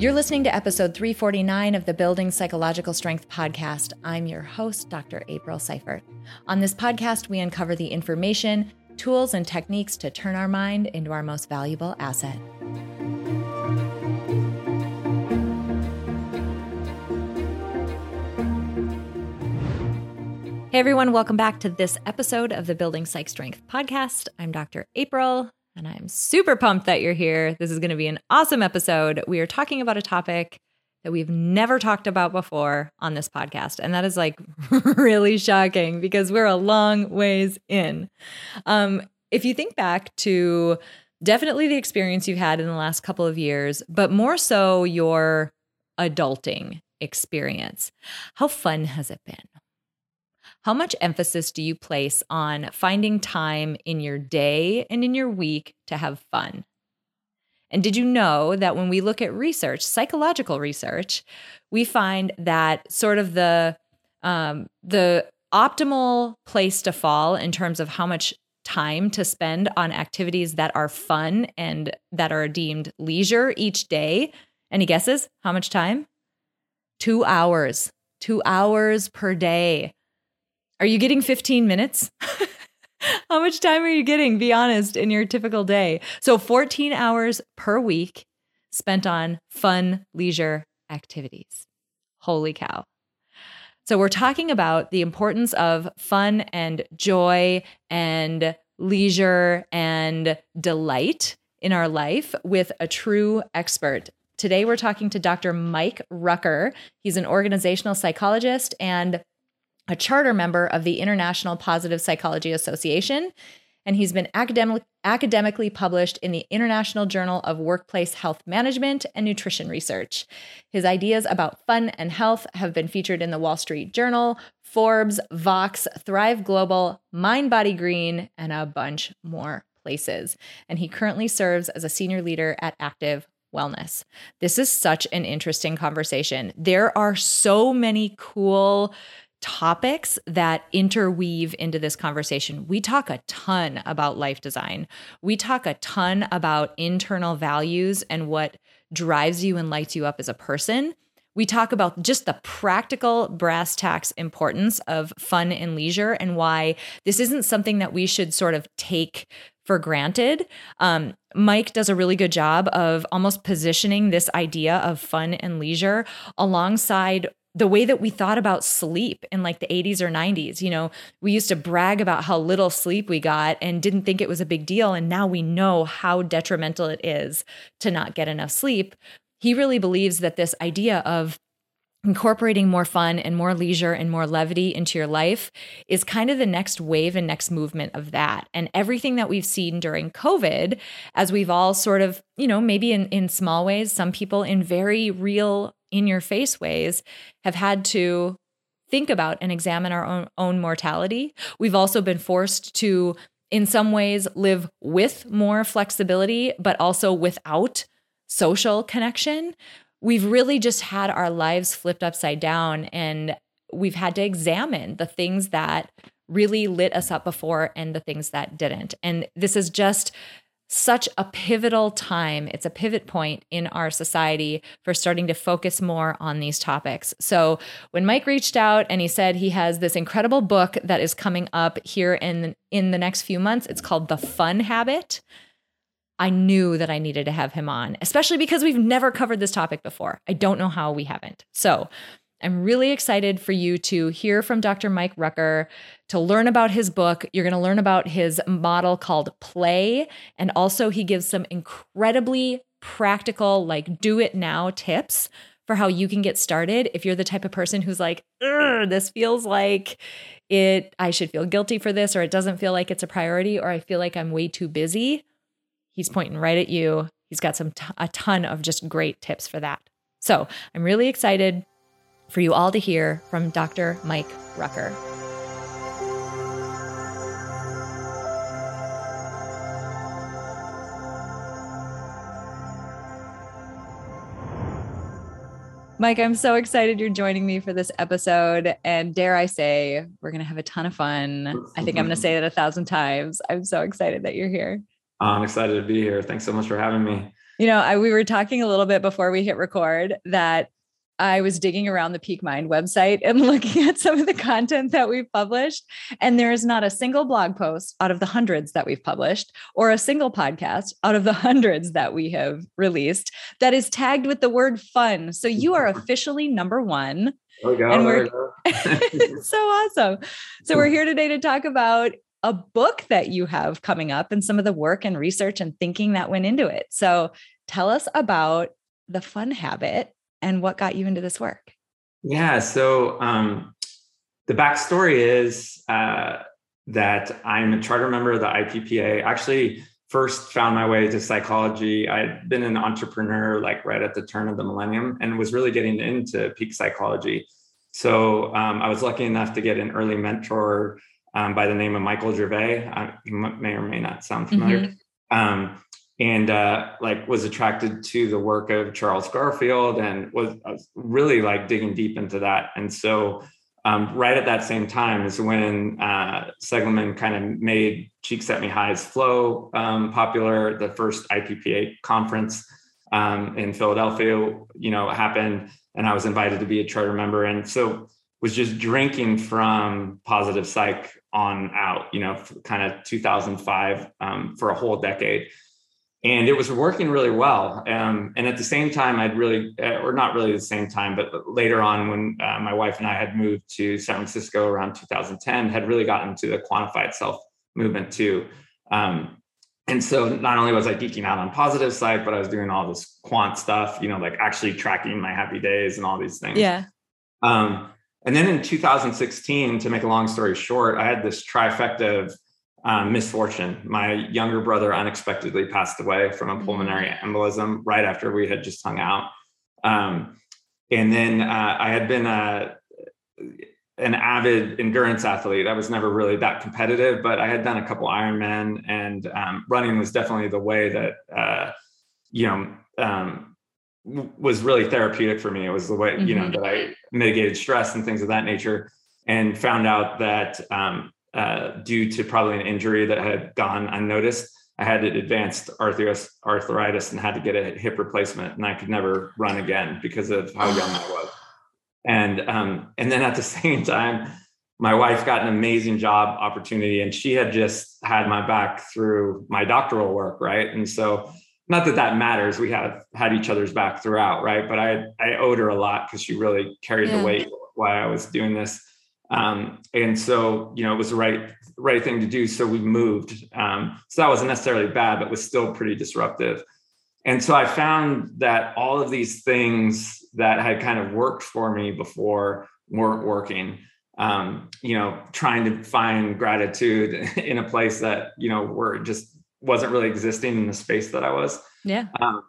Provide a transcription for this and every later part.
You're listening to episode 349 of the Building Psychological Strength podcast. I'm your host, Dr. April Seifert. On this podcast, we uncover the information, tools, and techniques to turn our mind into our most valuable asset. Hey everyone, welcome back to this episode of the Building Psych Strength podcast. I'm Dr. April and I'm super pumped that you're here. This is going to be an awesome episode. We are talking about a topic that we've never talked about before on this podcast. And that is like really shocking because we're a long ways in. Um, if you think back to definitely the experience you've had in the last couple of years, but more so your adulting experience, how fun has it been? How much emphasis do you place on finding time in your day and in your week to have fun? And did you know that when we look at research, psychological research, we find that sort of the um, the optimal place to fall in terms of how much time to spend on activities that are fun and that are deemed leisure each day. Any guesses? How much time? Two hours. Two hours per day. Are you getting 15 minutes? How much time are you getting? Be honest in your typical day. So 14 hours per week spent on fun leisure activities. Holy cow. So we're talking about the importance of fun and joy and leisure and delight in our life with a true expert. Today, we're talking to Dr. Mike Rucker. He's an organizational psychologist and a charter member of the International Positive Psychology Association, and he's been academic, academically published in the International Journal of Workplace Health Management and Nutrition Research. His ideas about fun and health have been featured in the Wall Street Journal, Forbes, Vox, Thrive Global, Mind Body Green, and a bunch more places. And he currently serves as a senior leader at Active Wellness. This is such an interesting conversation. There are so many cool topics that interweave into this conversation. We talk a ton about life design. We talk a ton about internal values and what drives you and lights you up as a person. We talk about just the practical brass tacks importance of fun and leisure and why this isn't something that we should sort of take for granted. Um, Mike does a really good job of almost positioning this idea of fun and leisure alongside the way that we thought about sleep in like the 80s or 90s. You know, we used to brag about how little sleep we got and didn't think it was a big deal. And now we know how detrimental it is to not get enough sleep. He really believes that this idea of incorporating more fun and more leisure and more levity into your life is kind of the next wave and next movement of that. And everything that we've seen during COVID, as we've all sort of, you know, maybe in, in small ways, some people in very real in your face ways have had to think about and examine our own, own mortality. We've also been forced to, in some ways, live with more flexibility, but also without social connection. We've really just had our lives flipped upside down and we've had to examine the things that really lit us up before and the things that didn't. And this is just such a pivotal time. It's a pivot point in our society for starting to focus more on these topics. So, when Mike reached out and he said he has this incredible book that is coming up here in in the next few months, it's called The Fun Habit. I knew that I needed to have him on, especially because we've never covered this topic before. I don't know how we haven't. So, I'm really excited for you to hear from Dr. Mike Rucker, to learn about his book. You're going to learn about his model called Play. And also, he gives some incredibly practical, like, do it now tips for how you can get started if you're the type of person who's like, this feels like it, I should feel guilty for this, or it doesn't feel like it's a priority, or I feel like I'm way too busy. He's pointing right at you. He's got some t- a ton of just great tips for that. So I'm really excited for you all to hear from Dr. Mike Rucker. Mike, I'm so excited you're joining me for this episode. And dare I say, we're going to have a ton of fun. I think I'm going to say that a thousand times. I'm so excited that you're here. Oh, I'm excited to be here. Thanks so much for having me. You know, I, we were talking a little bit before we hit record that I was digging around the Peak Mind website and looking at some of the content that we've published. And there is not a single blog post out of the hundreds that we've published or a single podcast out of the hundreds that we have released that is tagged with the word fun. So you are mm-hmm. officially number one. Oh, God, and we're so awesome. So we're here today to talk about a book that you have coming up and some of the work and research and thinking that went into it. So tell us about the fun habit and what got you into this work? Yeah. So um, the backstory is uh, that I'm a charter member of the IPPA. Actually, first found my way to psychology. I'd been an entrepreneur like right at the turn of the millennium and was really getting into peak psychology. So um, I was lucky enough to get an early mentor um, by the name of Michael Gervais. Uh, you may or may not sound familiar. Mm-hmm. Um, and uh, like was attracted to the work of Charles Garfield and was, was really like digging deep into that. And so um, right at that same time is when uh, Seligman kind of made Csikszentmihalyi's flow um, popular. The first IPPA conference um, in Philadelphia, you know, happened, and I was invited to be a charter member, and so was just drinking from positive psych on out, you know, kind of 2005 um, for a whole decade and it was working really well. Um, and at the same time, I'd really, uh, or not really the same time, but later on, when uh, my wife and I had moved to San Francisco around 2010, had really gotten to the quantified self movement too. Um, and so not only was I geeking out on positive side, but I was doing all this quant stuff, you know, like actually tracking my happy days and all these things. Yeah. Um, and then in 2016, to make a long story short, I had this trifecta of um, misfortune. My younger brother unexpectedly passed away from a mm-hmm. pulmonary embolism right after we had just hung out. Um, and then uh, I had been a, an avid endurance athlete. I was never really that competitive, but I had done a couple Ironman, and um, running was definitely the way that uh, you know um, was really therapeutic for me. It was the way mm-hmm. you know mm-hmm. that I mitigated stress and things of that nature, and found out that um, uh, due to probably an injury that had gone unnoticed. I had advanced arthritis, arthritis and had to get a hip replacement, and I could never run again because of how young I was. And um, and then at the same time, my wife got an amazing job opportunity, and she had just had my back through my doctoral work, right? And so, not that that matters, we have had each other's back throughout, right? But I I owed her a lot because she really carried yeah. the weight while I was doing this. Um, and so, you know, it was the right right thing to do. So we moved. Um, so that wasn't necessarily bad, but was still pretty disruptive. And so I found that all of these things that had kind of worked for me before weren't working. Um, you know, trying to find gratitude in a place that you know were just wasn't really existing in the space that I was. Yeah. Um,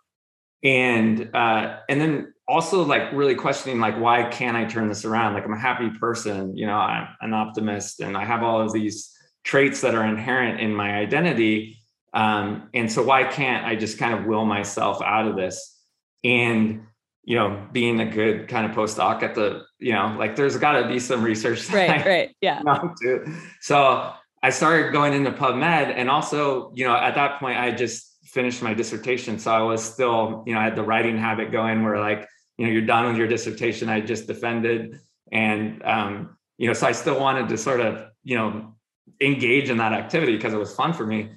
and uh, and then also like really questioning like why can't i turn this around? Like i'm a happy person you know i'm an optimist and i have all of these traits that are inherent in my identity. Um, and so why can't i just kind of will myself out of this? And you know being a good kind of postdoc at the you know like there's got to be some research right right yeah. so i started going into pubmed and also you know at that point i just finished my dissertation so i was still you know i had the writing habit going where like you know you're done with your dissertation i just defended and um, you know so i still wanted to sort of you know engage in that activity because it was fun for me.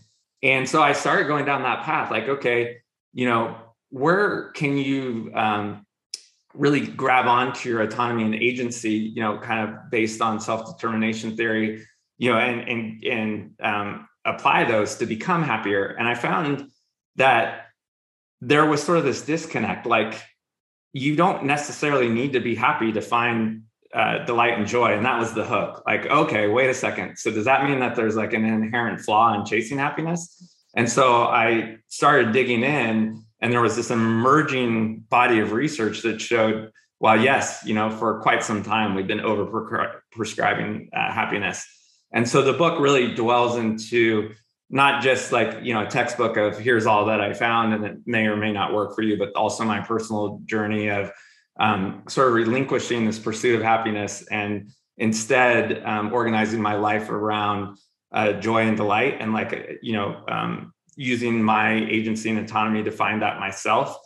And so i started going down that path like okay you know where can you um, really grab onto your autonomy and agency you know kind of based on self-determination theory you know and and and um, apply those to become happier and i found that there was sort of this disconnect like you don't necessarily need to be happy to find uh, delight and joy. And that was the hook. Like, okay, wait a second. So does that mean that there's like an inherent flaw in chasing happiness? And so I started digging in, and there was this emerging body of research that showed, well, yes, you know, for quite some time we've been over prescribing uh, happiness. And so the book really dwells into not just like you know a textbook of here's all that i found and it may or may not work for you but also my personal journey of um, sort of relinquishing this pursuit of happiness and instead um, organizing my life around uh, joy and delight and like you know um, using my agency and autonomy to find that myself.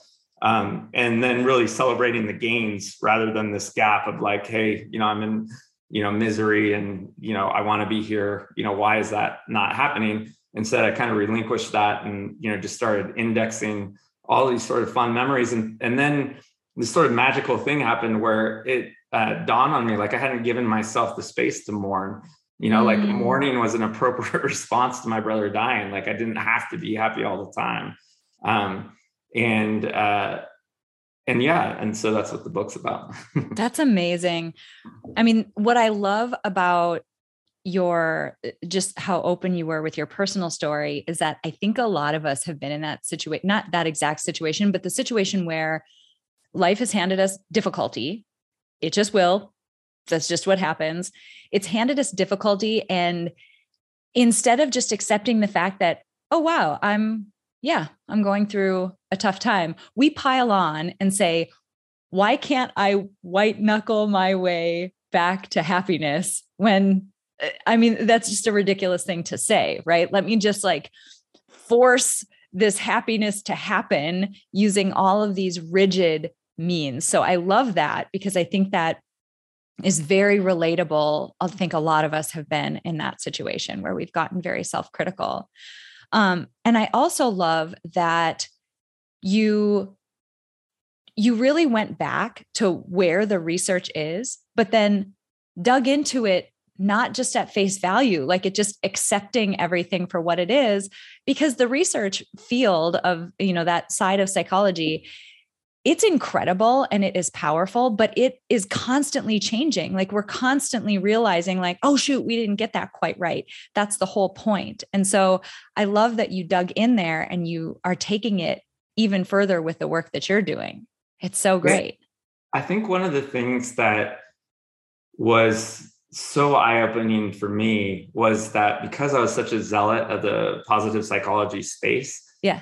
Um, and then really celebrating the gains rather than this gap of like, hey, you know, I'm in, you know, misery and, you know, I want to be here. You know, why is that not happening? Instead, I kind of relinquished that and, you know, just started indexing all these sort of fun memories. And, and then this sort of magical thing happened where it uh, dawned on me like I hadn't given myself the space to mourn. You know, mm. like mourning was an appropriate response to my brother dying. Like I didn't have to be happy all the time. Um, and uh, and yeah, and so that's what the book's about. that's amazing. I mean, what I love about your just how open you were with your personal story is that I think a lot of us have been in that situation, not that exact situation, but the situation where life has handed us difficulty. It just will. That's just what happens. It's handed us difficulty. And instead of just accepting the fact that, oh, wow, I'm, yeah, I'm going through a tough time, we pile on and say, why can't I white knuckle my way back to happiness when, I mean, that's just a ridiculous thing to say, right? Let me just like force this happiness to happen using all of these rigid means. So I love that because I think that is very relatable. I think a lot of us have been in that situation where we've gotten very self critical. Um, and I also love that you you really went back to where the research is but then dug into it not just at face value like it just accepting everything for what it is because the research field of you know that side of psychology it's incredible and it is powerful, but it is constantly changing. Like we're constantly realizing, like, oh, shoot, we didn't get that quite right. That's the whole point. And so I love that you dug in there and you are taking it even further with the work that you're doing. It's so great. I think one of the things that was so eye opening for me was that because I was such a zealot of the positive psychology space, yeah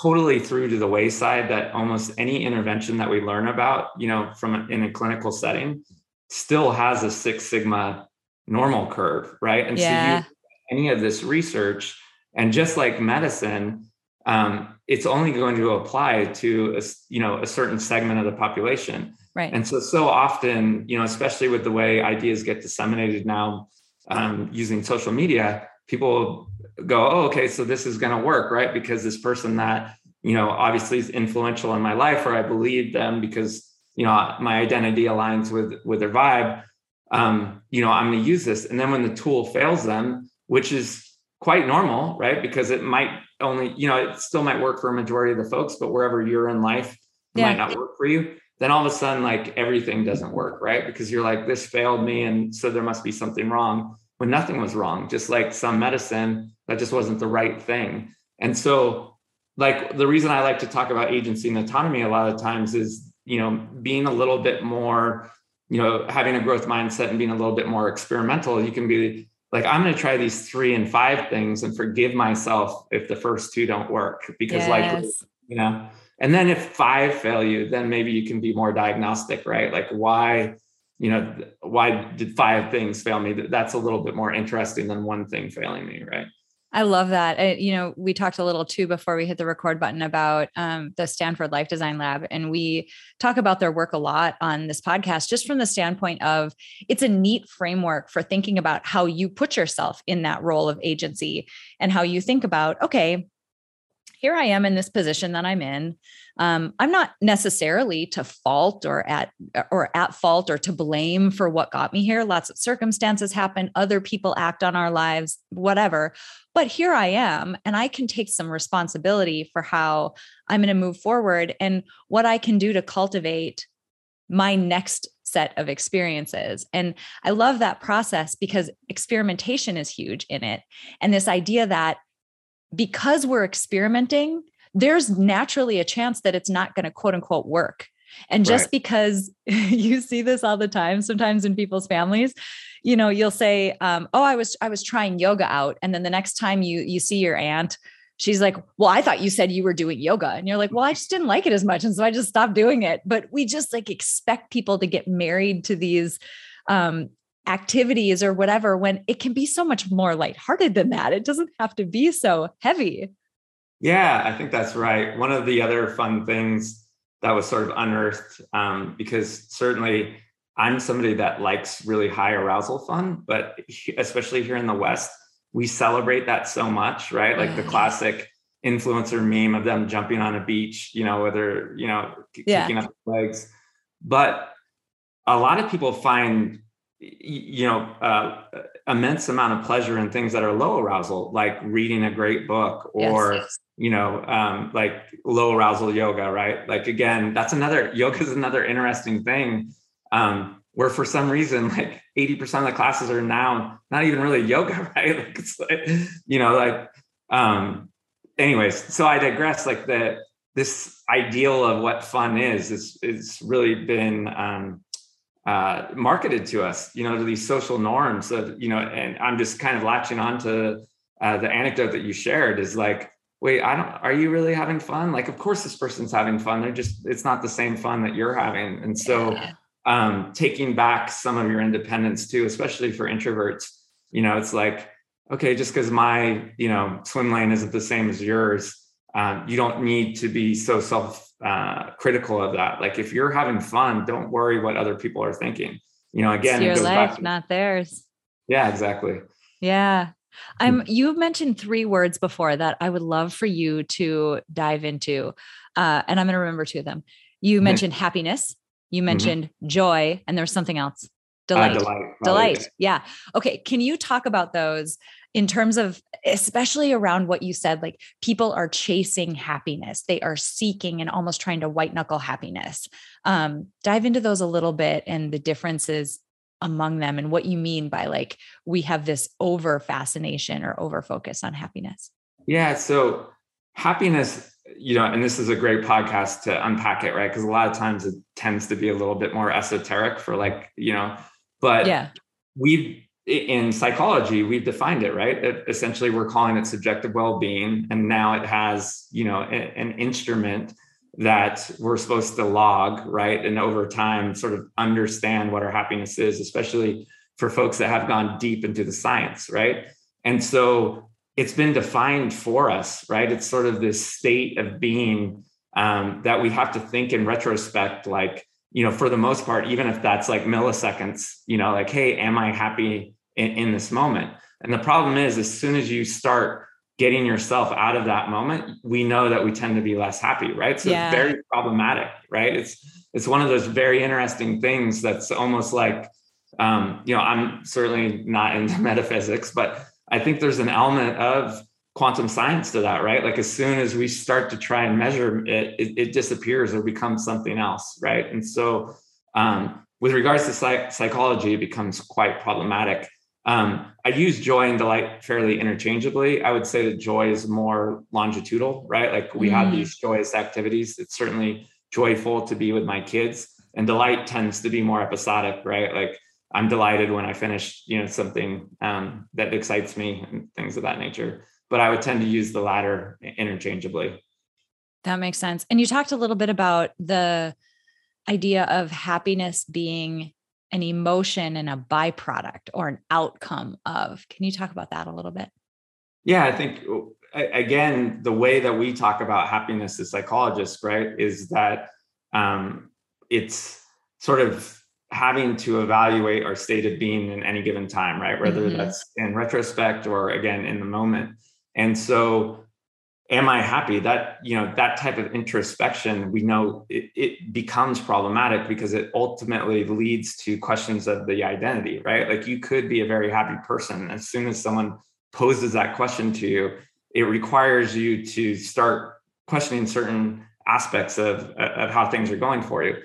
totally threw to the wayside that almost any intervention that we learn about you know from in a clinical setting still has a six sigma normal curve right? And yeah. so you any of this research and just like medicine um, it's only going to apply to a, you know a certain segment of the population. Right. And so so often you know especially with the way ideas get disseminated now um, using social media people go, oh, okay, so this is going to work, right? Because this person that, you know, obviously is influential in my life, or I believe them because, you know, my identity aligns with, with their vibe. Um, you know, I'm going to use this. And then when the tool fails them, which is quite normal, right? Because it might only, you know, it still might work for a majority of the folks, but wherever you're in life, it yeah. might not work for you. Then all of a sudden, like everything doesn't work, right? Because you're like, this failed me. And so there must be something wrong when nothing was wrong, just like some medicine that just wasn't the right thing. And so, like, the reason I like to talk about agency and autonomy a lot of times is, you know, being a little bit more, you know, having a growth mindset and being a little bit more experimental. You can be like, I'm going to try these three and five things and forgive myself if the first two don't work because, yes. like, you know, and then if five fail you, then maybe you can be more diagnostic, right? Like, why? You know, why did five things fail me? That's a little bit more interesting than one thing failing me, right? I love that. You know, we talked a little too before we hit the record button about um, the Stanford Life Design Lab, and we talk about their work a lot on this podcast, just from the standpoint of it's a neat framework for thinking about how you put yourself in that role of agency and how you think about, okay, here I am in this position that I'm in. Um, I'm not necessarily to fault or at or at fault or to blame for what got me here. Lots of circumstances happen, other people act on our lives, whatever. But here I am, and I can take some responsibility for how I'm going to move forward and what I can do to cultivate my next set of experiences. And I love that process because experimentation is huge in it. And this idea that because we're experimenting, there's naturally a chance that it's not going to quote unquote work. And just right. because you see this all the time, sometimes in people's families, you know, you'll say, um, "Oh, I was I was trying yoga out," and then the next time you you see your aunt, she's like, "Well, I thought you said you were doing yoga," and you're like, "Well, I just didn't like it as much, and so I just stopped doing it." But we just like expect people to get married to these um, activities or whatever when it can be so much more lighthearted than that. It doesn't have to be so heavy. Yeah, I think that's right. One of the other fun things that was sort of unearthed, um, because certainly I'm somebody that likes really high arousal fun, but especially here in the West, we celebrate that so much, right? Like the classic influencer meme of them jumping on a beach, you know, whether, you know, yeah. kicking up legs. But a lot of people find, you know, uh, immense amount of pleasure in things that are low arousal, like reading a great book or, yes, yes. you know, um, like low arousal yoga, right? Like, again, that's another, yoga is another interesting thing. Um, where for some reason like 80% of the classes are now not even really yoga right like it's like you know like um anyways so i digress like the this ideal of what fun is is it's really been um uh marketed to us you know to these social norms of you know and i'm just kind of latching on to uh, the anecdote that you shared is like wait i don't are you really having fun? Like of course this person's having fun. They're just it's not the same fun that you're having. And so um, taking back some of your independence too, especially for introverts. You know, it's like, okay, just because my, you know, swim lane isn't the same as yours, um, you don't need to be so self uh, critical of that. Like if you're having fun, don't worry what other people are thinking. You know, again, it's your life, to, not theirs. Yeah, exactly. Yeah. I'm you mentioned three words before that I would love for you to dive into. Uh, and I'm going to remember two of them. You mentioned happiness you mm-hmm. mentioned mm-hmm. joy, and there's something else. Delight. Uh, delight. Delight. Yeah. Okay. Can you talk about those in terms of, especially around what you said? Like people are chasing happiness, they are seeking and almost trying to white knuckle happiness. Um, dive into those a little bit and the differences among them and what you mean by like we have this over fascination or over focus on happiness. Yeah. So happiness you know, and this is a great podcast to unpack it, right? Because a lot of times it tends to be a little bit more esoteric for like, you know, but yeah, we've in psychology, we've defined it, right? It, essentially, we're calling it subjective well-being, and now it has, you know, a, an instrument that we're supposed to log, right? And over time, sort of understand what our happiness is, especially for folks that have gone deep into the science, right? And so it's been defined for us, right? It's sort of this state of being um, that we have to think in retrospect, like, you know, for the most part, even if that's like milliseconds, you know, like, hey, am I happy in, in this moment? And the problem is, as soon as you start getting yourself out of that moment, we know that we tend to be less happy, right? So yeah. it's very problematic, right? It's it's one of those very interesting things that's almost like, um, you know, I'm certainly not into metaphysics, but I think there's an element of quantum science to that, right? Like as soon as we start to try and measure it, it, it disappears or becomes something else, right? And so, um, with regards to psych- psychology, it becomes quite problematic. Um, I use joy and delight fairly interchangeably. I would say that joy is more longitudinal, right? Like we mm. have these joyous activities. It's certainly joyful to be with my kids, and delight tends to be more episodic, right? Like I'm delighted when I finish, you know, something um, that excites me and things of that nature. But I would tend to use the latter interchangeably. That makes sense. And you talked a little bit about the idea of happiness being an emotion and a byproduct or an outcome of. Can you talk about that a little bit? Yeah, I think again, the way that we talk about happiness as psychologists, right, is that um, it's sort of having to evaluate our state of being in any given time, right? Whether mm-hmm. that's in retrospect or again in the moment. And so, am I happy? That, you know, that type of introspection, we know it, it becomes problematic because it ultimately leads to questions of the identity, right? Like you could be a very happy person. As soon as someone poses that question to you, it requires you to start questioning certain aspects of, of how things are going for you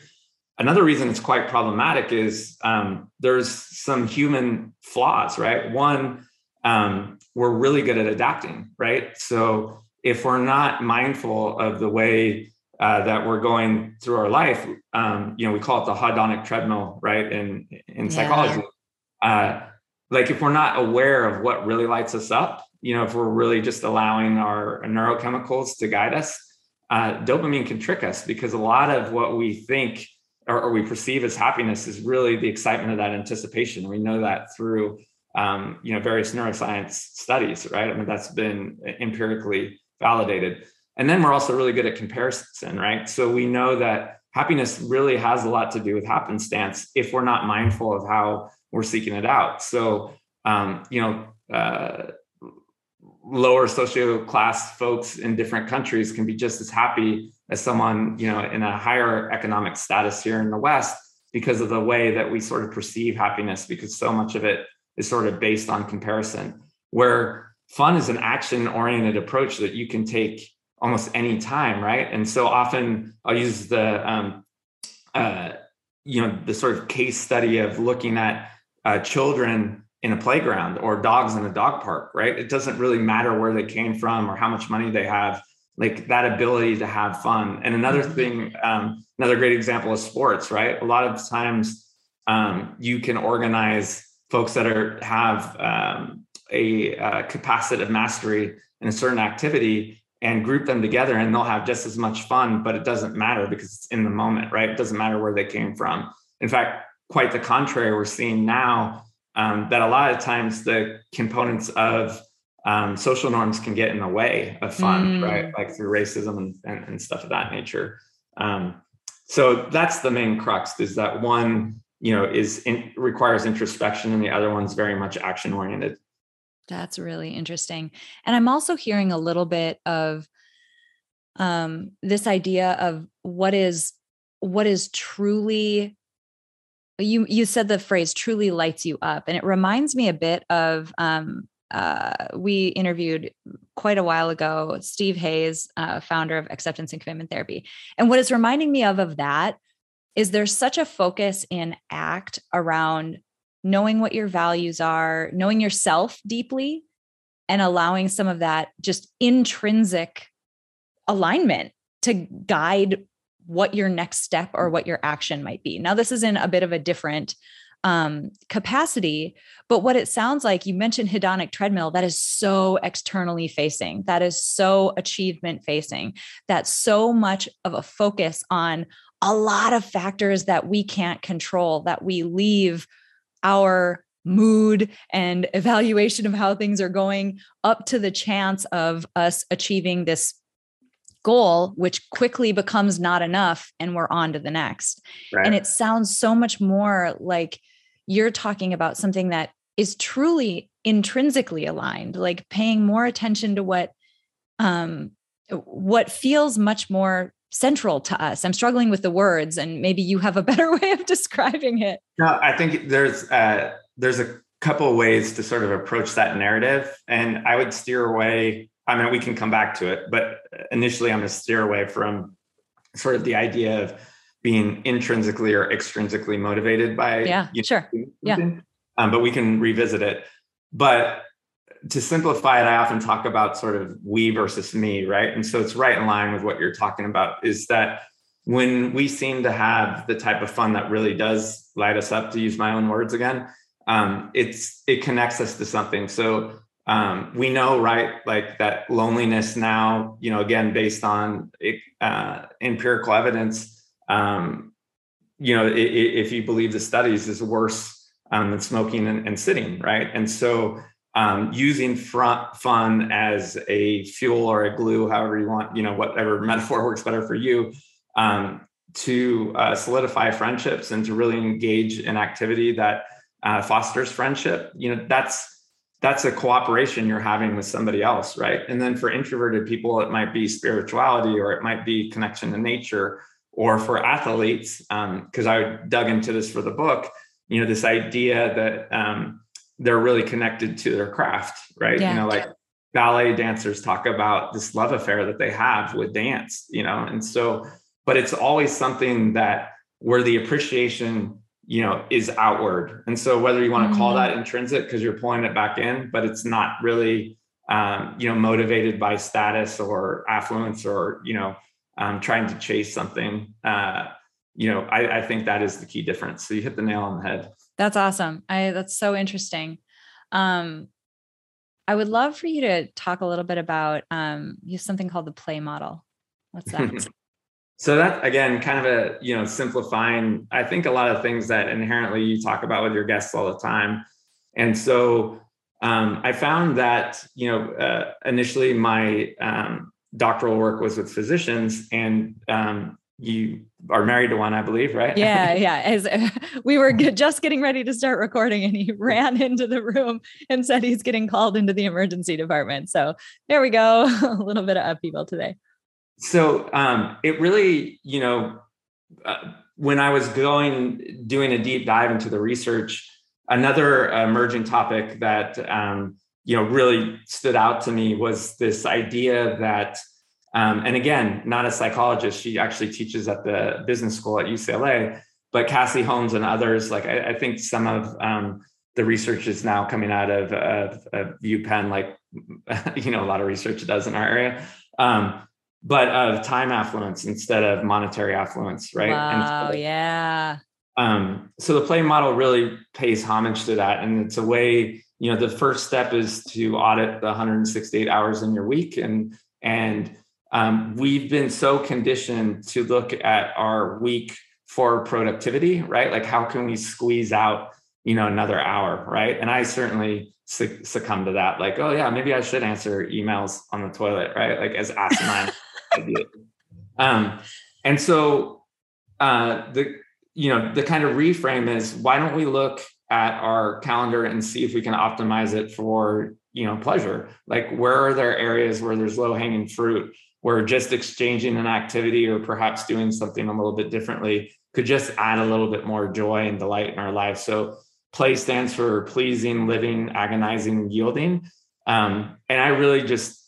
another reason it's quite problematic is um, there's some human flaws, right? One, um, we're really good at adapting, right? So if we're not mindful of the way uh, that we're going through our life, um, you know, we call it the hedonic treadmill, right? In in psychology, yeah. uh, like if we're not aware of what really lights us up, you know, if we're really just allowing our neurochemicals to guide us, uh, dopamine can trick us because a lot of what we think or, or, we perceive as happiness is really the excitement of that anticipation. We know that through um, you know various neuroscience studies, right? I mean that's been empirically validated. And then we're also really good at comparison, right? So we know that happiness really has a lot to do with happenstance if we're not mindful of how we're seeking it out. So, um, you know, uh, lower socio class folks in different countries can be just as happy as someone, you know, in a higher economic status here in the West because of the way that we sort of perceive happiness, because so much of it is sort of based on comparison. Where fun is an action oriented approach that you can take almost any time, right? And so often I'll use the um, uh, you know the sort of case study of looking at uh, children in a playground or dogs in a dog park, right? It doesn't really matter where they came from or how much money they have. Like that ability to have fun. And another mm-hmm. thing, um, another great example is sports, right? A lot of times um, you can organize folks that are have um, a uh, capacitive mastery in a certain activity and group them together and they'll have just as much fun but it doesn't matter because it's in the moment right? It doesn't matter where they came from. In fact quite the contrary we're seeing now um, that a lot of times the components of um, social norms can get in the way of fun mm. right? Like through racism and, and, and stuff of that nature. Um, so that's the main crux is that one you know is in, requires introspection and the other one's very much action oriented that's really interesting. And I'm also hearing a little bit of um, this idea of what is what is truly you you said the phrase truly lights you up and it reminds me a bit of um, uh, we interviewed quite a while ago steve hayes uh, founder of acceptance and commitment therapy and what it's reminding me of of that is there's such a focus in act around knowing what your values are, knowing yourself deeply, and allowing some of that just intrinsic alignment to guide what your next step or what your action might be. Now, this is in a bit of a different um, capacity, but what it sounds like, you mentioned hedonic treadmill, that is so externally facing, that is so achievement facing, that's so much of a focus on a lot of factors that we can't control, that we leave our mood and evaluation of how things are going up to the chance of us achieving this goal which quickly becomes not enough and we're on to the next right. and it sounds so much more like you're talking about something that is truly intrinsically aligned like paying more attention to what um what feels much more central to us. I'm struggling with the words, and maybe you have a better way of describing it. No, I think there's uh, there's a couple of ways to sort of approach that narrative, and I would steer away. I mean, we can come back to it, but initially, I'm going to steer away from sort of the idea of being intrinsically or extrinsically motivated by yeah, you know, sure, yeah. Um, but we can revisit it. But to simplify it, I often talk about sort of we versus me, right? And so it's right in line with what you're talking about is that when we seem to have the type of fun that really does light us up, to use my own words again, um, it's it connects us to something. So um, we know, right, like that loneliness now, you know, again, based on uh, empirical evidence, um, you know, it, it, if you believe the studies, is worse um, than smoking and, and sitting, right? And so um, using front fun as a fuel or a glue, however you want, you know, whatever metaphor works better for you, um, to uh, solidify friendships and to really engage in activity that uh, fosters friendship. You know, that's that's a cooperation you're having with somebody else, right? And then for introverted people, it might be spirituality or it might be connection to nature. Or for athletes, because um, I dug into this for the book, you know, this idea that um, they're really connected to their craft, right? Yeah. You know, like ballet dancers talk about this love affair that they have with dance, you know, and so, but it's always something that where the appreciation, you know, is outward. And so whether you want to call mm-hmm. that intrinsic because you're pulling it back in, but it's not really, um, you know, motivated by status or affluence or, you know, um, trying to chase something. Uh, you know, I, I think that is the key difference. So you hit the nail on the head. That's awesome. I that's so interesting. Um, I would love for you to talk a little bit about um, use something called the play model. What's that? so that again, kind of a you know simplifying. I think a lot of things that inherently you talk about with your guests all the time, and so um, I found that you know uh, initially my um, doctoral work was with physicians, and um, you are married to one, I believe, right? Yeah, yeah. As we were just getting ready to start recording, and he ran into the room and said he's getting called into the emergency department. So there we go, a little bit of upheaval today. So um, it really, you know, uh, when I was going doing a deep dive into the research, another emerging topic that um, you know really stood out to me was this idea that um, and again not a psychologist she actually teaches at the business school at ucla but cassie holmes and others like i, I think some of um, the research is now coming out of, of, of upenn like you know a lot of research does in our area um, but of time affluence instead of monetary affluence right wow so, yeah um, so the play model really pays homage to that. And it's a way, you know, the first step is to audit the 168 hours in your week. And, and um, we've been so conditioned to look at our week for productivity, right? Like how can we squeeze out, you know, another hour, right? And I certainly succumb to that. Like, oh yeah, maybe I should answer emails on the toilet, right? Like as asinine. Um, and so uh, the you know the kind of reframe is why don't we look at our calendar and see if we can optimize it for you know pleasure like where are there areas where there's low hanging fruit where just exchanging an activity or perhaps doing something a little bit differently could just add a little bit more joy and delight in our life so play stands for pleasing living agonizing yielding. Um, and i really just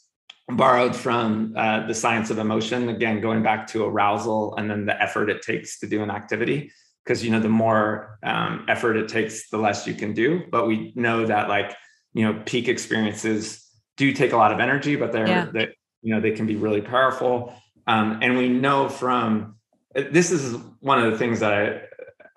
borrowed from uh, the science of emotion again going back to arousal and then the effort it takes to do an activity. Because you know the more um, effort it takes the less you can do. But we know that like you know peak experiences do take a lot of energy but they're yeah. that you know they can be really powerful um, and we know from this is one of the things that i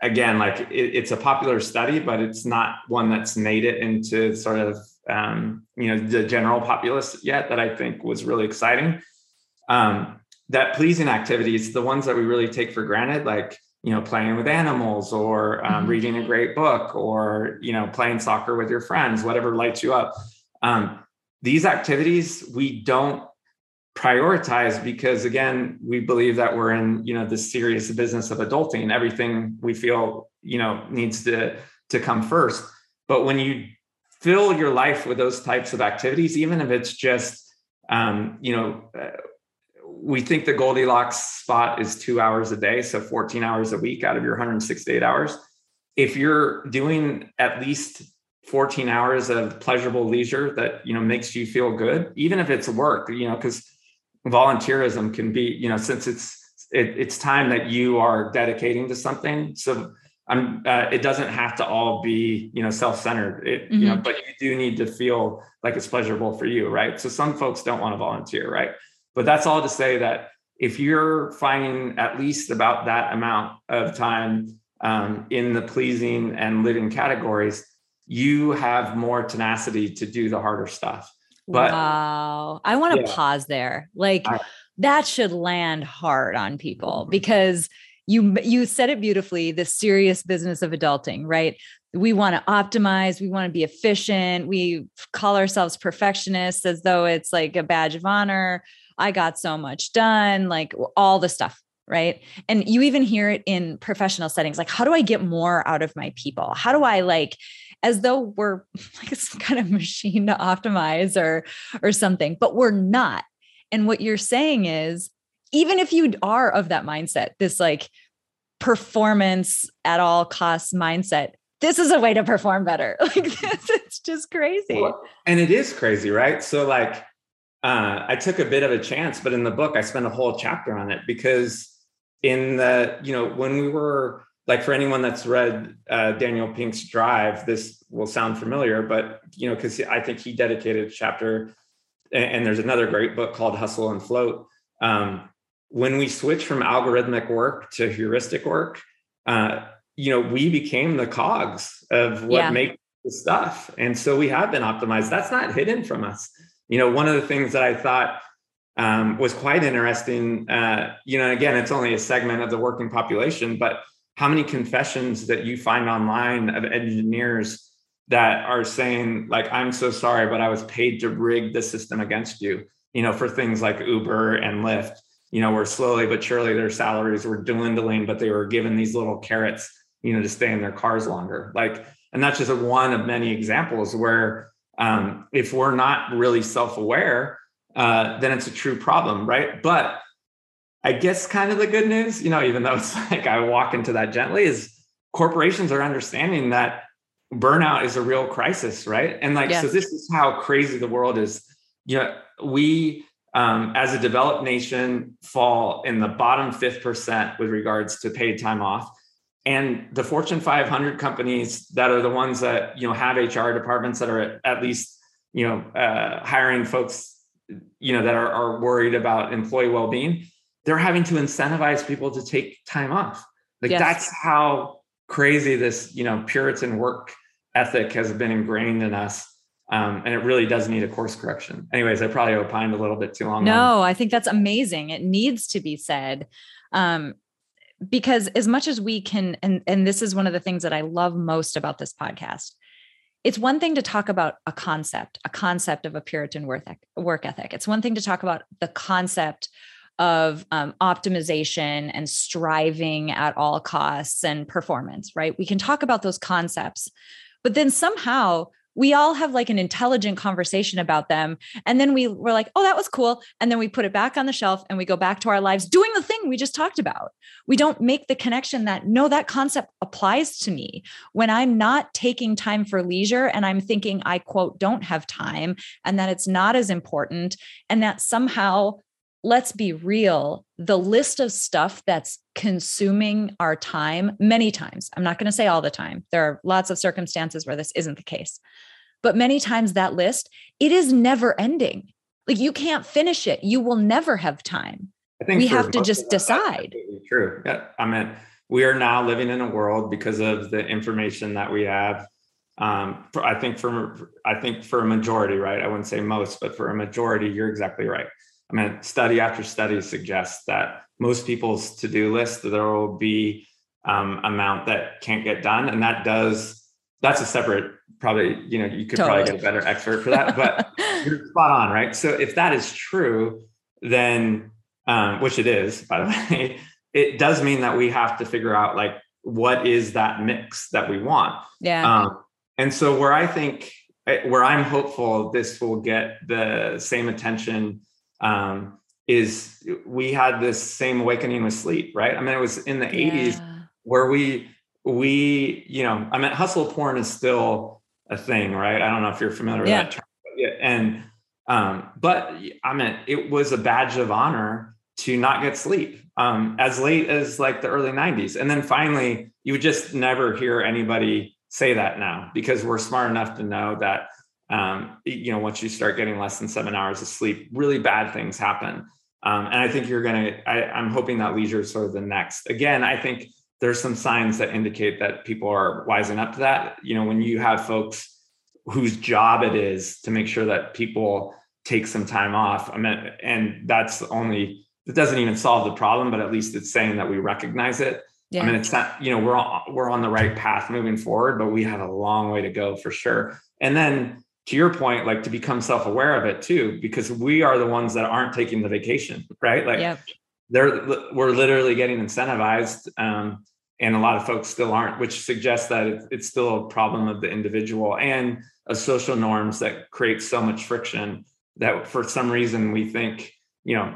again like it, it's a popular study but it's not one that's made it into sort of um, you know the general populace yet that I think was really exciting. Um, that pleasing activities, the ones that we really take for granted, like you know playing with animals or um, mm-hmm. reading a great book or you know playing soccer with your friends, whatever lights you up. Um, these activities we don't prioritize because again we believe that we're in you know the serious business of adulting everything we feel you know needs to to come first but when you fill your life with those types of activities, even if it's just, um, you know, uh, we think the Goldilocks spot is two hours a day, so 14 hours a week out of your 168 hours. If you're doing at least 14 hours of pleasurable leisure that you know makes you feel good, even if it's work, you know, because volunteerism can be, you know, since it's it, it's time that you are dedicating to something. So I'm, uh, it doesn't have to all be, you know, self-centered, it, mm-hmm. you know, mm-hmm. but you do need to feel like it's pleasurable for you. Right. So some folks don't want to volunteer. Right. But that's all to say that if you're finding at least about that amount of time um, in the pleasing and living categories, you have more tenacity to do the harder stuff. But wow. I want to yeah. pause there. Like I, that should land hard on people mm-hmm. because you you said it beautifully the serious business of adulting right we want to optimize we want to be efficient we call ourselves perfectionists as though it's like a badge of honor i got so much done like all the stuff right and you even hear it in professional settings like how do i get more out of my people how do i like as though we're like some kind of machine to optimize or or something but we're not and what you're saying is even if you are of that mindset, this like performance at all costs mindset, this is a way to perform better. Like this, it's just crazy. Well, and it is crazy, right? So like uh, I took a bit of a chance, but in the book I spent a whole chapter on it because in the, you know, when we were like for anyone that's read uh, Daniel Pink's Drive, this will sound familiar, but you know, because I think he dedicated a chapter, and, and, there's another great book called Hustle and Float. Um, when we switch from algorithmic work to heuristic work, uh, you know, we became the cogs of what yeah. makes the stuff. And so we have been optimized. That's not hidden from us. You know, one of the things that I thought um, was quite interesting, uh, you know, again, it's only a segment of the working population, but how many confessions that you find online of engineers that are saying like i'm so sorry but i was paid to rig the system against you. You know for things like uber and lyft you know where slowly but surely their salaries were dwindling but they were given these little carrots you know to stay in their cars longer. Like and that's just one of many examples where um, if we're not really self-aware uh, then it's a true problem right? But i guess kind of the good news you know even though it's like i walk into that gently is corporations are understanding that burnout is a real crisis, right? And like, yes. so this is how crazy the world is. You know, we um, as a developed nation fall in the bottom fifth percent with regards to paid time off. And the Fortune 500 companies that are the ones that you know have HR departments that are at, at least you know uh, hiring folks you know that are, are worried about employee well-being, they're having to incentivize people to take time off. Like yes. that's how crazy this you know Puritan work ethic has been ingrained in us. Um, and it really does need a course correction. Anyways, I probably opined a little bit too long. No, on. I think that's amazing. It needs to be said. Um, because as much as we can, and, and this is one of the things that I love most about this podcast, it's one thing to talk about a concept, a concept of a Puritan work ethic. It's one thing to talk about the concept of um, optimization and striving at all costs and performance, right? We can talk about those concepts, but then somehow we all have like an intelligent conversation about them. And then we were like, oh, that was cool. And then we put it back on the shelf and we go back to our lives doing the thing we just talked about. We don't make the connection that no, that concept applies to me. When I'm not taking time for leisure and I'm thinking I quote, don't have time and that it's not as important and that somehow let's be real, the list of stuff that's consuming our time many times, I'm not going to say all the time, there are lots of circumstances where this isn't the case, but many times that list, it is never ending. Like you can't finish it. You will never have time. I think we have to just decide. True. Yeah. I mean, we are now living in a world because of the information that we have. Um, I think for I think for a majority, right? I wouldn't say most, but for a majority, you're exactly right. I mean, study after study suggests that most people's to-do list there will be um, amount that can't get done, and that does that's a separate probably you know you could totally. probably get a better expert for that, but you're spot on, right? So if that is true, then um, which it is, by the way, it does mean that we have to figure out like what is that mix that we want. Yeah. Um, and so where I think where I'm hopeful this will get the same attention um, is we had this same awakening with sleep, right? I mean, it was in the yeah. 80s where we we you know I mean hustle porn is still a thing, right? I don't know if you're familiar with yeah. that term, but yeah, and um, but I mean it was a badge of honor to not get sleep um, as late as like the early 90s, and then finally you would just never hear anybody say that now because we're smart enough to know that um, you know, once you start getting less than seven hours of sleep, really bad things happen. Um, and I think you're going to, I'm hoping that leisure is sort of the next. Again, I think there's some signs that indicate that people are wising up to that. You know, when you have folks whose job it is to make sure that people take some time off, I mean, and that's only, it doesn't even solve the problem, but at least it's saying that we recognize it. Yeah. I mean, it's not, you know, we're on, we're on the right path moving forward, but we have a long way to go for sure. And then to your point, like to become self-aware of it too, because we are the ones that aren't taking the vacation, right? Like yep. they're we're literally getting incentivized. Um, and a lot of folks still aren't, which suggests that it's, still a problem of the individual and of social norms that create so much friction that for some reason we think, you know,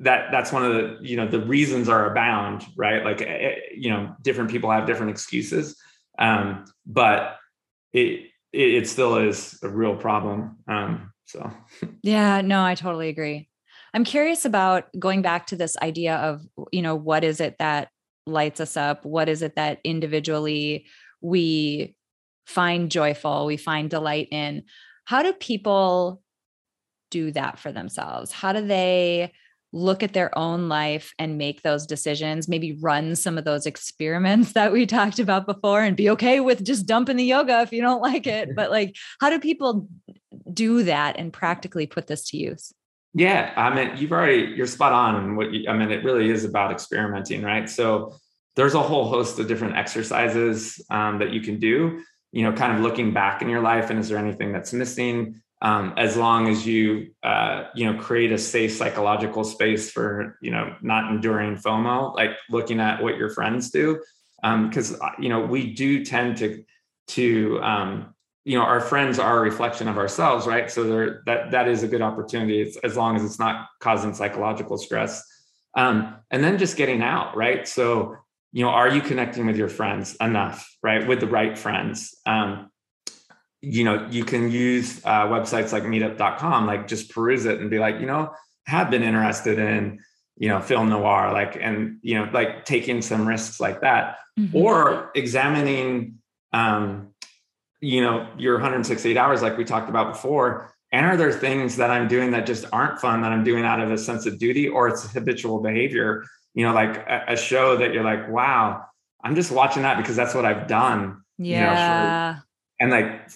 that that's one of the you know the reasons are abound right like eh, eh, you know different people have different excuses um but it it, it still is a real problem. Um, so, yeah, no, I totally agree. I'm curious about going back to this idea of, you know, what is it that lights us up? What is it that individually we find joyful, we find delight in? How do people do that for themselves? How do they look at their own life and make those decisions, maybe run some of those experiments that we talked about before and be okay with just dumping the yoga if you don't like it. But like, how do people do that and practically put this to use? Yeah, I mean, you've already you're spot on. And what you, I mean, it really is about experimenting, right? So there's a whole host of different exercises um, that you can do. you know, kind of looking back in your life and is there anything that's missing? Um, as long as you, uh, you know, create a safe psychological space for, you know, not enduring FOMO, like looking at what your friends do. Because, um, you know, we do tend to, to, um, you know, our friends are a reflection of ourselves, right? So that, that is a good opportunity it's, as long as it's not causing psychological stress. Um, and then just getting out, right? So, you know, are you connecting with your friends enough, right? With the right friends. Um, you know, you can use uh, websites like meetup.com, like just peruse it and be like, you know, have been interested in, you know, film noir, like, and, you know, like taking some risks like that, mm-hmm. or examining, um, you know, your 168 hours, like we talked about before. And are there things that I'm doing that just aren't fun that I'm doing out of a sense of duty or it's habitual behavior you know, like a, a, show that you're like, wow, I'm just watching that because that's what I've done. Yeah. You know, for, and like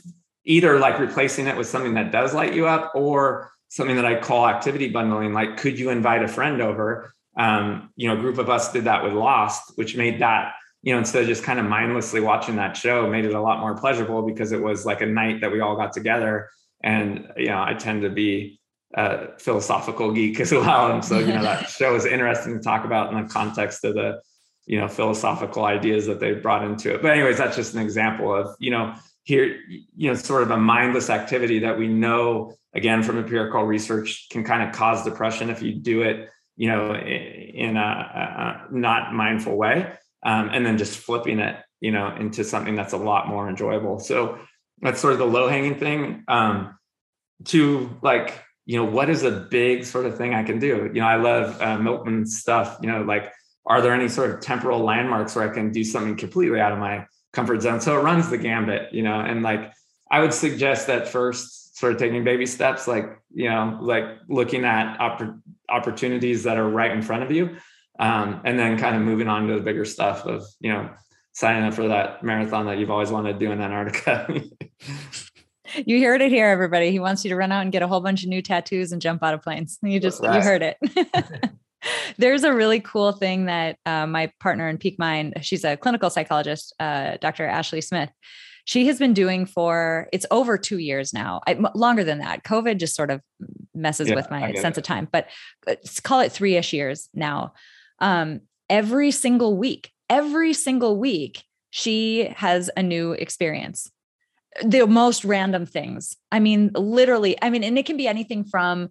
either like replacing it with something that does light you up or something that I call activity bundling. Like, could you invite a friend over? Um, you know, a group of us did that with Lost, which made that, you know, instead of just kind of mindlessly watching that show, made it a lot more pleasurable because it was like a night that we all got together. And, you know, I tend to be a philosophical geek as well. And so, you know, that show is interesting to talk about in the context of the, you know, philosophical ideas that they brought into it. But anyways, that's just an example of, you know, here, you know, sort of a mindless activity that we know, again, from empirical research can kind of cause depression if you do it, you know, in a, a not mindful way. Um, and then just flipping it, you know, into something that's a lot more enjoyable. So that's sort of the low hanging thing. Um, to like you know, what is a big sort of thing I can do? You know, I love uh, Milkman's stuff. You know, like, are there any sort of temporal landmarks where I can do something completely out of my comfort zone? So it runs the gambit, you know, and like, I would suggest that first, sort of taking baby steps, like, you know, like looking at opp- opportunities that are right in front of you. Um, and then kind of moving on to the bigger stuff of, you know, signing up for that marathon that you've always wanted to do in Antarctica. you heard it here, everybody. He wants you to run out and get a whole bunch of new tattoos and jump out of planes. You just you heard it. There's a really cool thing that uh, my partner in Peak Mind, she's a clinical psychologist, uh, Dr. Ashley Smith. She has been doing for it's over two years now, I, longer than that. COVID just sort of messes yeah, with my sense it. of time, but let's call it three ish years now. Um, every single week, every single week, she has a new experience the most random things. I mean, literally, I mean, and it can be anything from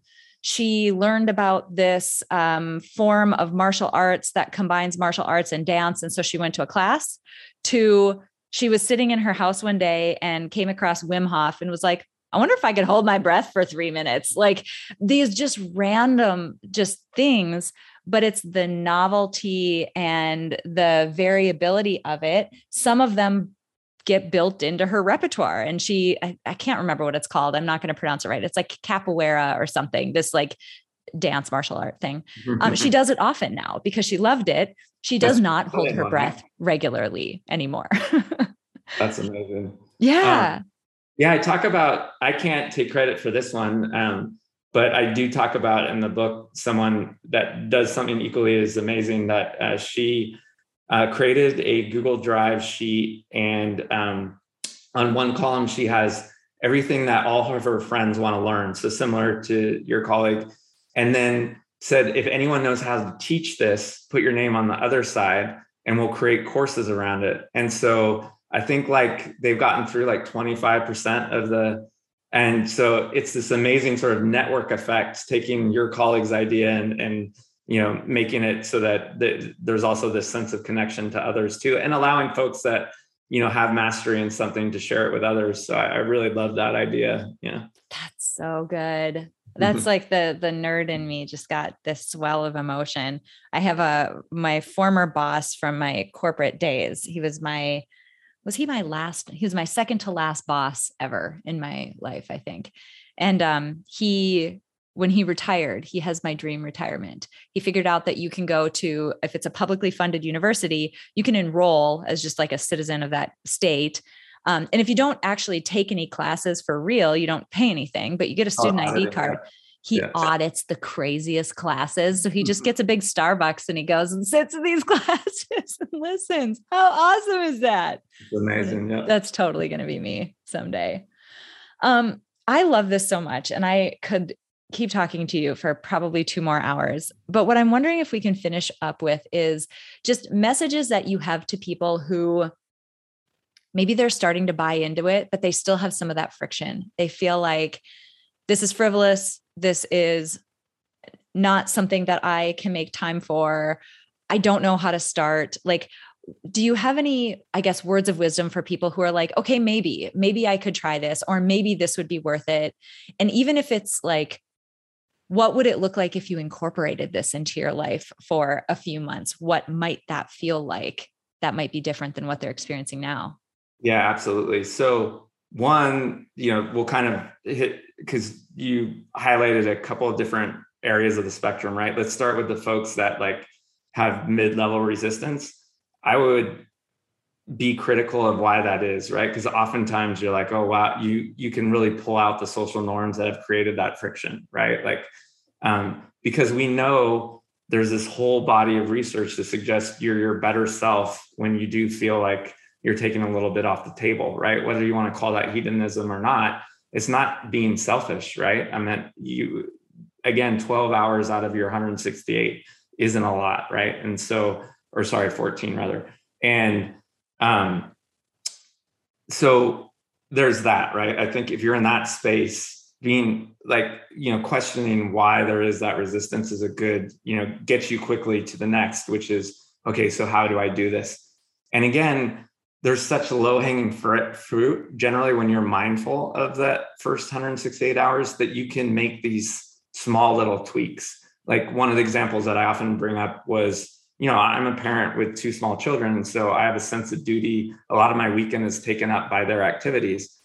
she learned about this um, form of martial arts that combines martial arts and dance. And so she went to a class to she was sitting in her house one day and came across Wim Hof and was like, I wonder if I could hold my breath for three minutes. Like these just random just things, but it's the novelty and the variability of it. Some of them get built into her repertoire. And she, I, I can't remember what it's called. I'm not going to pronounce it right. It's like capoeira or something, this like dance martial art thing. Um, she does it often now because she loved it. She does That's not hold her breath regularly anymore. That's amazing. Yeah. Um, yeah, I talk about, I can't take credit for this one. Um, but I do talk about in the book someone that does something equally as amazing that uh, she uh, created a Google Drive sheet, and um, on one column she has everything that all of her friends want to learn. So similar to your colleague, and then said if anyone knows how to teach this, put your name on the other side, and we'll create courses around it. And so I think like they've gotten through like 25% of the and so it's this amazing sort of network effect taking your colleague's idea and, and you know making it so that there's also this sense of connection to others too and allowing folks that you know have mastery in something to share it with others. So i, I really love that idea. Yeah. That's so good. That's like the the nerd in me just got this swell of emotion. I have a my former boss from my corporate days he was my was he my last he was my second to last boss ever in my life i think. And um he when he retired, he has my dream retirement. He figured out that you can go to, if it's a publicly funded university, you can enroll as just like a citizen of that state. Um, and if you don't actually take any classes for real, you don't pay anything, but you get a oh, student oh, ID card. he yeah. audits the craziest classes. So he just mm-hmm. gets a big Starbucks and he goes and sits in these classes and listens. How awesome is that? It's amazing. Yeah. That's totally going to be me someday. Um, I love this so much. And I could keep talking to you for probably two more hours. But what I'm wondering if we can finish up with is just messages that you have to people who maybe they're starting to buy into it, but they still have some of that friction. They feel like this is frivolous. This is not something that I can make time for. I don't know how to start. Like, do you have any, I guess, words of wisdom for people who are like, okay, maybe, maybe I could try this, or maybe this would be worth it? And even if it's like, what would it look like if you incorporated this into your life for a few months? What might that feel like? That might be different than what they're experiencing now. Yeah, absolutely. So, one, you know, we'll kind of hit because you highlighted a couple of different areas of the spectrum, right? Let's start with the folks that like have mid-level resistance. I would be critical of why that is, right? Because oftentimes you're like, oh wow, you you can really pull out the social norms that have created that friction, right? Like, um, because we know there's this whole body of research to suggest you're your better self when you do feel like you're taking a little bit off the table, right? Whether you want to call that hedonism or not, it's not being selfish, right? I mean, you again, 12 hours out of your 168 isn't a lot, right? And so, or sorry, 14 rather. And um, so there's that, right? I think if you're in that space, being like, you know, questioning why there is that resistance is a good, you know, gets you quickly to the next, which is, okay, so how do I do this? And again, there's such low hanging fruit generally when you're mindful of that first 168 hours that you can make these small little tweaks. Like one of the examples that I often bring up was, you know, I'm a parent with two small children. And so I have a sense of duty. A lot of my weekend is taken up by their activities.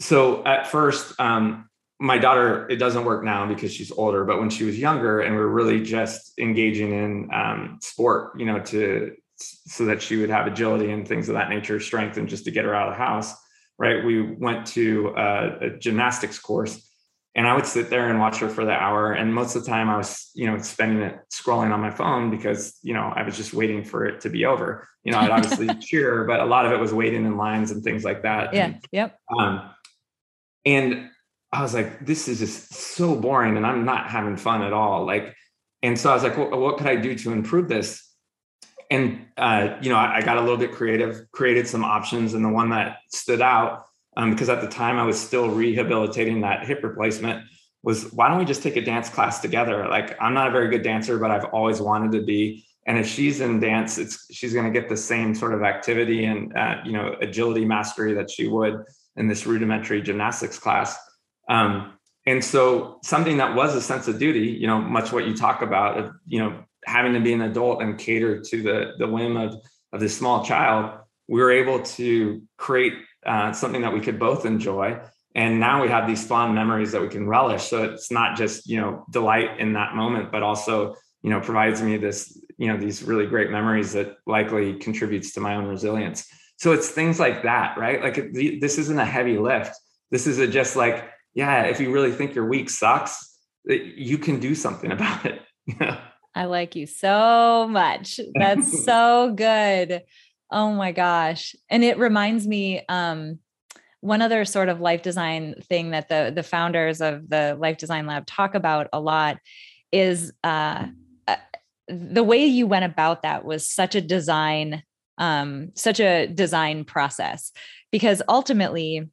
So at first, um, my daughter, it doesn't work now because she's older, but when she was younger and we are really just engaging in um, sport, you know, to so that she would have agility and things of that nature, strength, and just to get her out of the house. Right. We went to a, a gymnastics course and I would sit there and watch her for the hour. And most of the time I was, you know, spending it scrolling on my phone because, you know, I was just waiting for it to be over. You know, I'd obviously cheer, but a lot of it was waiting in lines and things like that. Yeah. And, yep. Um, and I was like, this is just so boring and I'm not having fun at all. Like, and so I was like, well, what could I do to improve this? and uh, you know, I, I, got a little bit creative, created some options, and the one that stood out um, because at the time I was still rehabilitating that hip replacement was why don't we just take a dance class together? Like I'm not a very good dancer, but I've always wanted to be. And if she's in dance, it's she's going to get the same sort of activity and uh, you know agility mastery that she would in this rudimentary gymnastics class. Um, and so something that was a sense of duty, you know, much what you talk about, of, you know, having to be an adult and cater to the the whim of of this small child, we were able to create uh, something that we could both enjoy. And now we have these fond memories that we can relish. So it's not just you know delight in that moment, but also you know provides me this you know these really great memories that likely contributes to my own resilience. So it's things like that, right? Like this isn't a heavy lift. This is a just like yeah, if you really think your week sucks, you can do something about it. I like you so much. That's so good. Oh my gosh. And it reminds me um one other sort of life design thing that the the founders of the Life Design Lab talk about a lot is uh, uh the way you went about that was such a design um such a design process because ultimately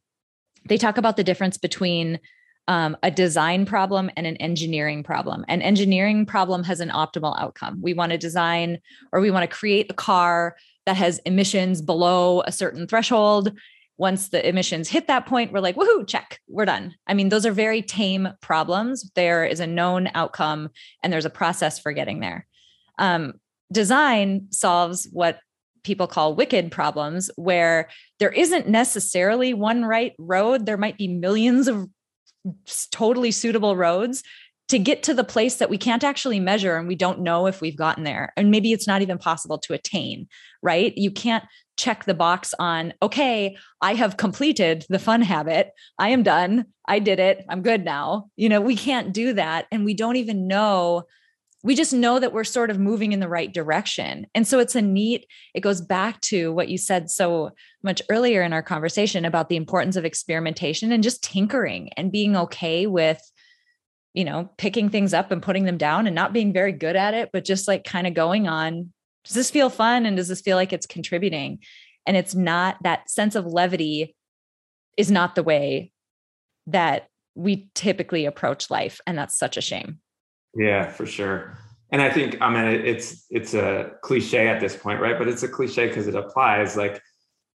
they talk about the difference between um, a design problem and an engineering problem. An engineering problem has an optimal outcome. We want to design or we want to create a car that has emissions below a certain threshold. Once the emissions hit that point, we're like, woohoo, check, we're done. I mean, those are very tame problems. There is a known outcome and there's a process for getting there. Um, design solves what people call wicked problems, where there isn't necessarily one right road. There might be millions of totally suitable roads to get to the place that we can't actually measure and we don't know if we've gotten there and maybe it's not even possible to attain right you can't check the box on, okay, I have completed the fun habit. I am done. I did it. I'm good now. You know, we can't do that. And we don't even know. We just know that we're sort of moving in the right direction. And so it's a neat, it goes back to what you said so much earlier in our conversation about the importance of experimentation and just tinkering and being okay with you know, picking things up and putting them down and not being very good at it, but just like kind of going on does this feel fun and does this feel like it's contributing? And it's not that sense of levity is not the way that we typically approach life and that's such a shame. Yeah for sure. And i think i mean it's it's a cliche at this point right? But it's a cliche because it applies like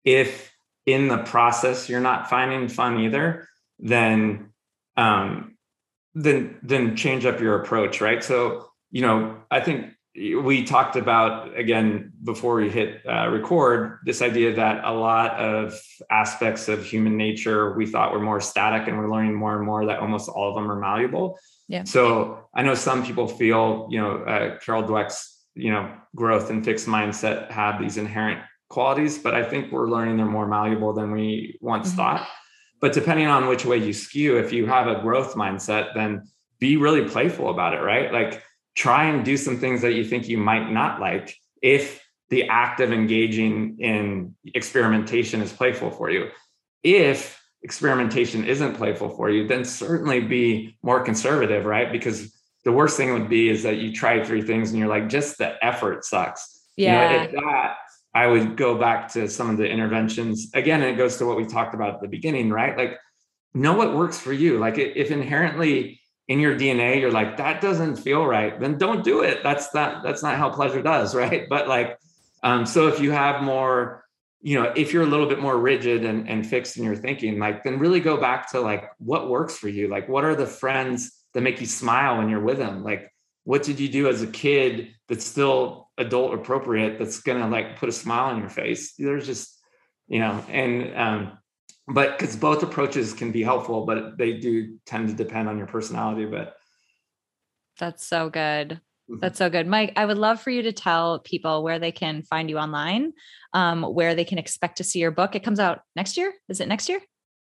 if in the process you're not finding fun either then um then then change up your approach right? So you know i think we talked about again before we hit uh, record this idea that a lot of aspects of human nature we thought were more static and we're learning more and more that almost all of them are malleable. Yeah. So i know some people feel you know uh, carol dweck's you know growth and fixed mindset have these inherent qualities but i think we're learning they're more malleable than we once mm-hmm. thought but depending on which way you skew if you have a growth mindset then be really playful about it right like try and do some things that you think you might not like if the act of engaging in experimentation is playful for you. If experimentation isn't playful for you, then certainly be more conservative, right? Because the worst thing would be is that you try three things and you're like, just the effort sucks. Yeah. You know, that, I would go back to some of the interventions again, it goes to what we talked about at the beginning, right? Like, know what works for you. Like, if inherently in your DNA, you're like, that doesn't feel right, then don't do it. That's not that's not how pleasure does, right? But like, um, so if you have more, you know, if you're a little bit more rigid and, and fixed in your thinking, like then really go back to like what works for you. Like, what are the friends that make you smile when you're with them? Like, what did you do as a kid that's still adult appropriate that's gonna like put a smile on your face? There's just, you know, and um, but because both approaches can be helpful, but they do tend to depend on your personality. But that's so good. Mm-hmm. That's so good. Mike, I would love for you to tell people where they can find you online, um, where they can expect to see your book. It comes out next year. Is it next year?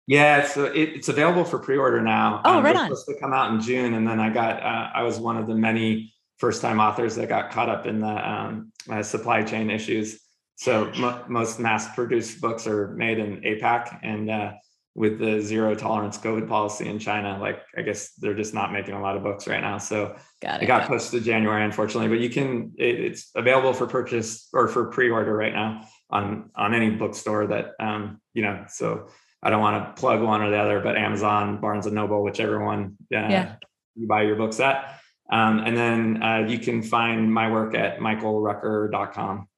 Yeah, so it, it's available for pre-order now. Oh, um, right on. Supposed to come out in June, and then I got uh, I was one of the many first-time authors that got caught up in the um, uh, supply chain issues. So most mass-produced books are made in APAC, and uh, with the zero tolerance COVID policy in China, like I guess they're just not making a lot of books right now. So got it. it got pushed to January, unfortunately. But you can it, it's available for purchase or for pre-order right now on on any bookstore that um, you know. So I don't want to plug one or the other, but Amazon, Barnes and Noble, whichever one uh, yeah. you buy your books at. Um, and then uh, you can find my work at michaelrucker.com.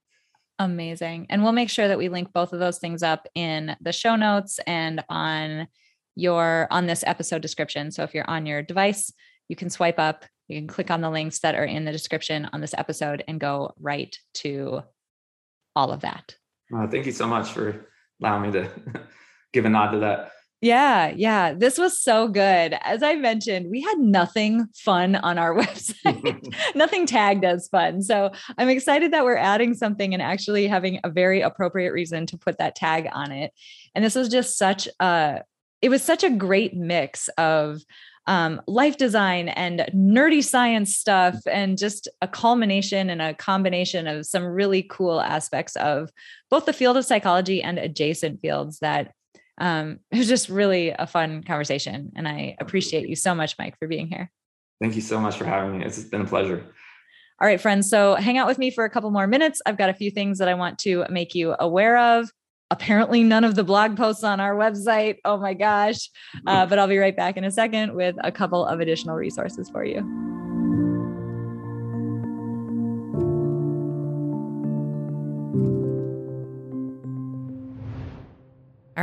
Amazing. And we'll make sure that we link both of those things up in the show notes and on your on this episode description. So if you're on your device, you can swipe up, you can click on the links that are in the description on this episode and go right to all of that. Uh, thank you so much for allowing me to give a nod to that. Yeah, yeah. This was so good. As I mentioned, we had nothing fun on our website, nothing tagged as fun. So I'm excited that we're adding something and actually having a very appropriate reason to put that tag on it. And this was just such a, it was such a great mix of um, life design and nerdy science stuff, and just a culmination and a combination of some really cool aspects of both the field of psychology and adjacent fields that um, it was just really a fun conversation. And I appreciate you so much, Mike, for being here. Thank you so much for having me. It's been a pleasure. All right, friends. So hang out with me for a couple more minutes. I've got a few things that I want to make you aware of. Apparently, none of the blog posts on our website. Oh my gosh. Uh, but I'll be right back in a second with a couple of additional resources for you.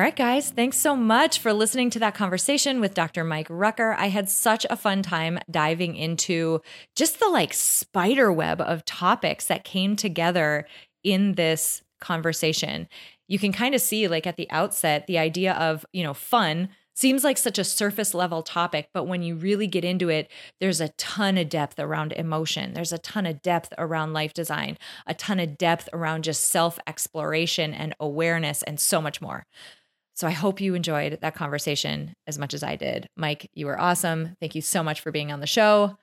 Right, guys, thanks so much for listening to that conversation with Dr. Mike Rucker. I had such a fun time diving into just the like spider web of topics that came together in this conversation. You can kind of see, like, at the outset, the idea of, you know, fun seems like such a surface level topic, but when you really get into it, there's a ton of depth around emotion. There's a ton of depth around life design, a ton of depth around just self exploration and awareness, and so much more. So I hope you enjoyed that conversation as much as I did. Mike, you were awesome. Thank you so much for being on the show.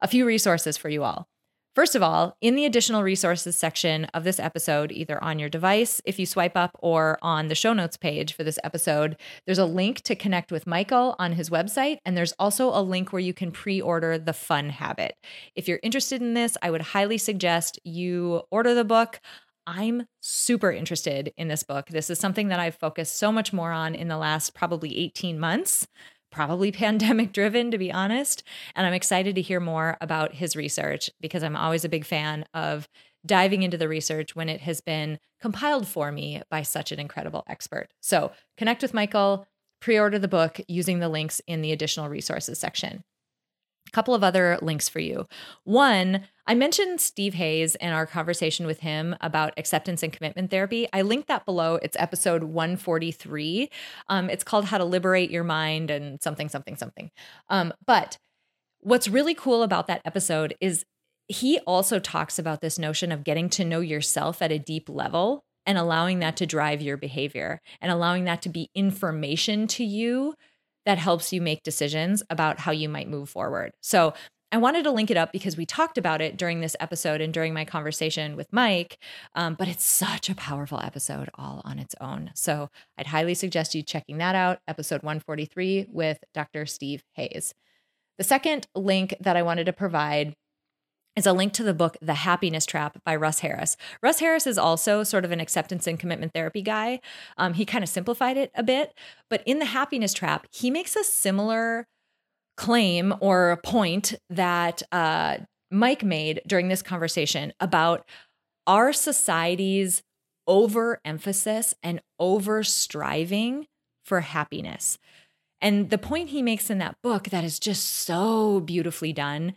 A few resources for you all. First of all, in the additional resources section of this episode, either on your device if you swipe up or on the show notes page for this episode, there's a link to connect with Michael on his website. And there's also a link where you can pre order The Fun Habit. If you're interested in this, I would highly suggest you order the book. I'm super interested in this book. This is something that I've focused so much more on in the last probably 18 months probably pandemic driven, to be honest. And I'm excited to hear more about his research because I'm always a big fan of diving into the research when it has been compiled for me by such an incredible expert. So connect with Michael, pre order the book using the links in the additional resources section. A couple of other links for you. One, I mentioned Steve Hayes in our conversation with him about acceptance and commitment therapy. I linked that below. It's episode 143. Um, it's called How to Liberate Your Mind and something, something, something. Um, but what's really cool about that episode is he also talks about this notion of getting to know yourself at a deep level and allowing that to drive your behavior and allowing that to be information to you that helps you make decisions about how you might move forward. So I wanted to link it up because we talked about it during this episode and during my conversation with Mike. Um, but it's such a powerful episode all on its own. So I'd highly suggest you checking that out, episode 143 with Dr. Steve Hayes. The second link that I wanted to provide is a link to the book The Happiness Trap by Russ Harris. Russ Harris is also sort of an acceptance and commitment therapy guy. Um, he kind of simplified it a bit, but in The Happiness Trap, he makes a similar claim or point that uh, Mike made during this conversation about our society's overemphasis and over striving for happiness. And the point he makes in that book that is just so beautifully done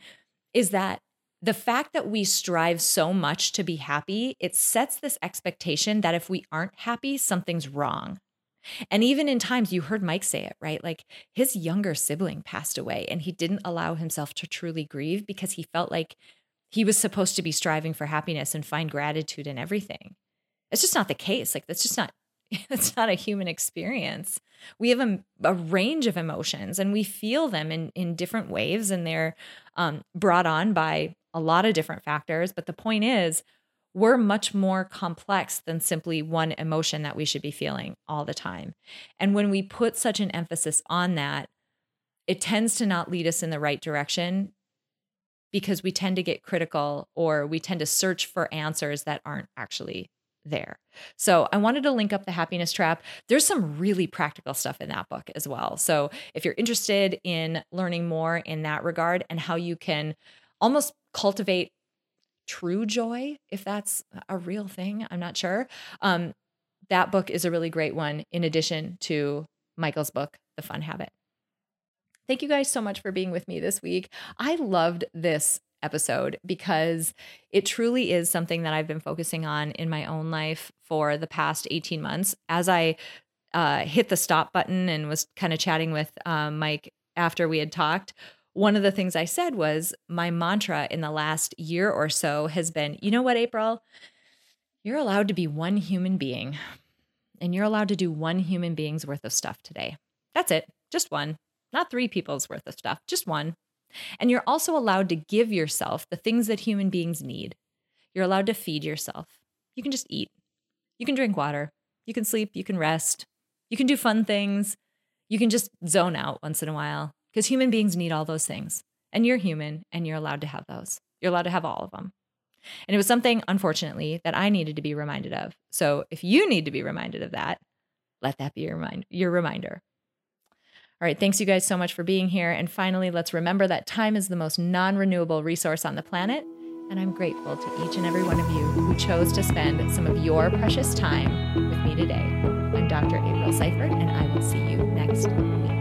is that the fact that we strive so much to be happy, it sets this expectation that if we aren't happy, something's wrong. And even in times, you heard Mike say it, right? Like his younger sibling passed away and he didn't allow himself to truly grieve because he felt like he was supposed to be striving for happiness and find gratitude in everything. It's just not the case. Like that's just not it's not a human experience. We have a, a, range of emotions and we feel them in, in different waves and they're um, brought on by a lot of different factors. But the point is, we're much more complex than simply one emotion that we should be feeling all the time. And when we put such an emphasis on that, it tends to not lead us in the right direction because we tend to get critical or we tend to search for answers that aren't actually there. So I wanted to link up the happiness trap. There's some really practical stuff in that book as well. So if you're interested in learning more in that regard and how you can almost cultivate true joy, if that's a real thing, I'm not sure. Um, that book is a really great one, in addition to Michael's book, The Fun Habit. Thank you guys so much for being with me this week. I loved this episode because it truly is something that I've been focusing on in my own life for the past 18 months. As I uh, hit the stop button and was kind of chatting with um, Mike after we had talked, one of the things I said was my mantra in the last year or so has been you know what, April? You're allowed to be one human being, and you're allowed to do one human being's worth of stuff today. That's it, just one, not three people's worth of stuff, just one. And you're also allowed to give yourself the things that human beings need. You're allowed to feed yourself. You can just eat. You can drink water. You can sleep. You can rest. You can do fun things. You can just zone out once in a while because human beings need all those things. And you're human and you're allowed to have those. You're allowed to have all of them. And it was something, unfortunately, that I needed to be reminded of. So if you need to be reminded of that, let that be your, remind- your reminder. All right, thanks you guys so much for being here. And finally, let's remember that time is the most non renewable resource on the planet. And I'm grateful to each and every one of you who chose to spend some of your precious time with me today. I'm Dr. April Seifert, and I will see you next week.